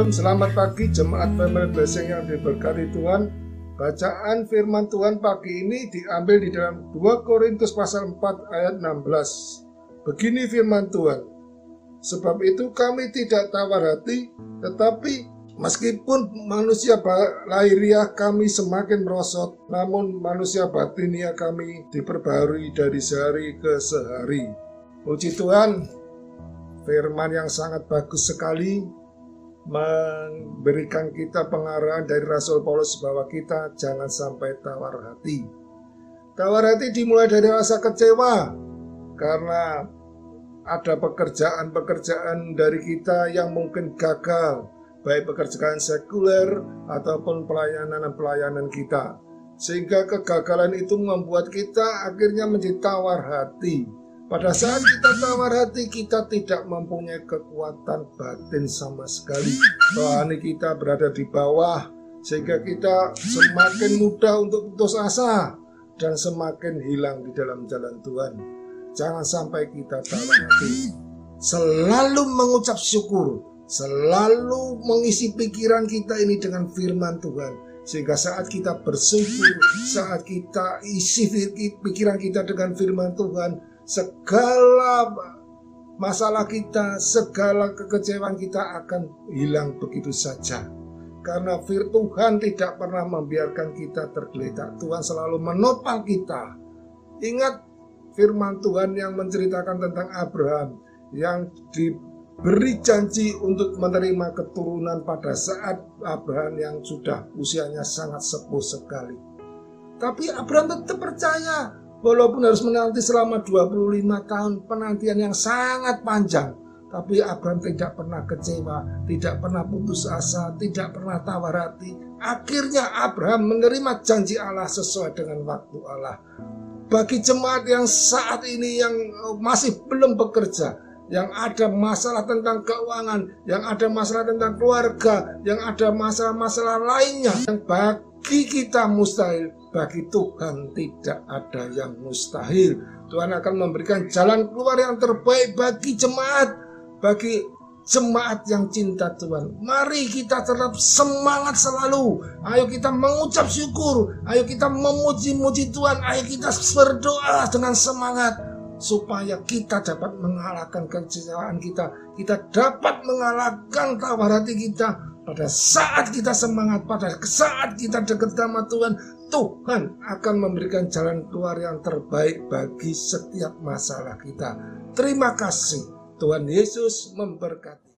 Shalom, selamat pagi jemaat Family Blessing yang diberkati Tuhan. Bacaan firman Tuhan pagi ini diambil di dalam 2 Korintus pasal 4 ayat 16. Begini firman Tuhan. Sebab itu kami tidak tawar hati, tetapi meskipun manusia lahiriah kami semakin merosot, namun manusia batinia kami diperbarui dari sehari ke sehari. Puji Tuhan, firman yang sangat bagus sekali memberikan kita pengarahan dari Rasul Paulus bahwa kita jangan sampai tawar hati. Tawar hati dimulai dari rasa kecewa karena ada pekerjaan-pekerjaan dari kita yang mungkin gagal, baik pekerjaan sekuler ataupun pelayanan-pelayanan kita. Sehingga kegagalan itu membuat kita akhirnya menjadi tawar hati pada saat kita tawar hati, kita tidak mempunyai kekuatan batin sama sekali. Rohani kita berada di bawah, sehingga kita semakin mudah untuk putus asa dan semakin hilang di dalam jalan Tuhan. Jangan sampai kita tawar hati. Selalu mengucap syukur, selalu mengisi pikiran kita ini dengan firman Tuhan. Sehingga saat kita bersyukur, saat kita isi pikiran kita dengan firman Tuhan, segala masalah kita, segala kekecewaan kita akan hilang begitu saja. Karena Tuhan tidak pernah membiarkan kita tergeletak. Tuhan selalu menopang kita. Ingat firman Tuhan yang menceritakan tentang Abraham yang diberi janji untuk menerima keturunan pada saat Abraham yang sudah usianya sangat sepuh sekali. Tapi Abraham tetap percaya Walaupun harus menanti selama 25 tahun penantian yang sangat panjang, tapi Abraham tidak pernah kecewa, tidak pernah putus asa, tidak pernah tawar hati. Akhirnya Abraham menerima janji Allah sesuai dengan waktu Allah. Bagi jemaat yang saat ini yang masih belum bekerja, yang ada masalah tentang keuangan, yang ada masalah tentang keluarga, yang ada masalah-masalah lainnya yang bagi kita mustahil, bagi Tuhan tidak ada yang mustahil. Tuhan akan memberikan jalan keluar yang terbaik bagi jemaat, bagi jemaat yang cinta Tuhan. Mari kita tetap semangat selalu. Ayo kita mengucap syukur. Ayo kita memuji-muji Tuhan. Ayo kita berdoa dengan semangat supaya kita dapat mengalahkan kecewaan kita. Kita dapat mengalahkan tawar hati kita pada saat kita semangat, pada saat kita dekat sama Tuhan, Tuhan akan memberikan jalan keluar yang terbaik bagi setiap masalah kita. Terima kasih. Tuhan Yesus memberkati.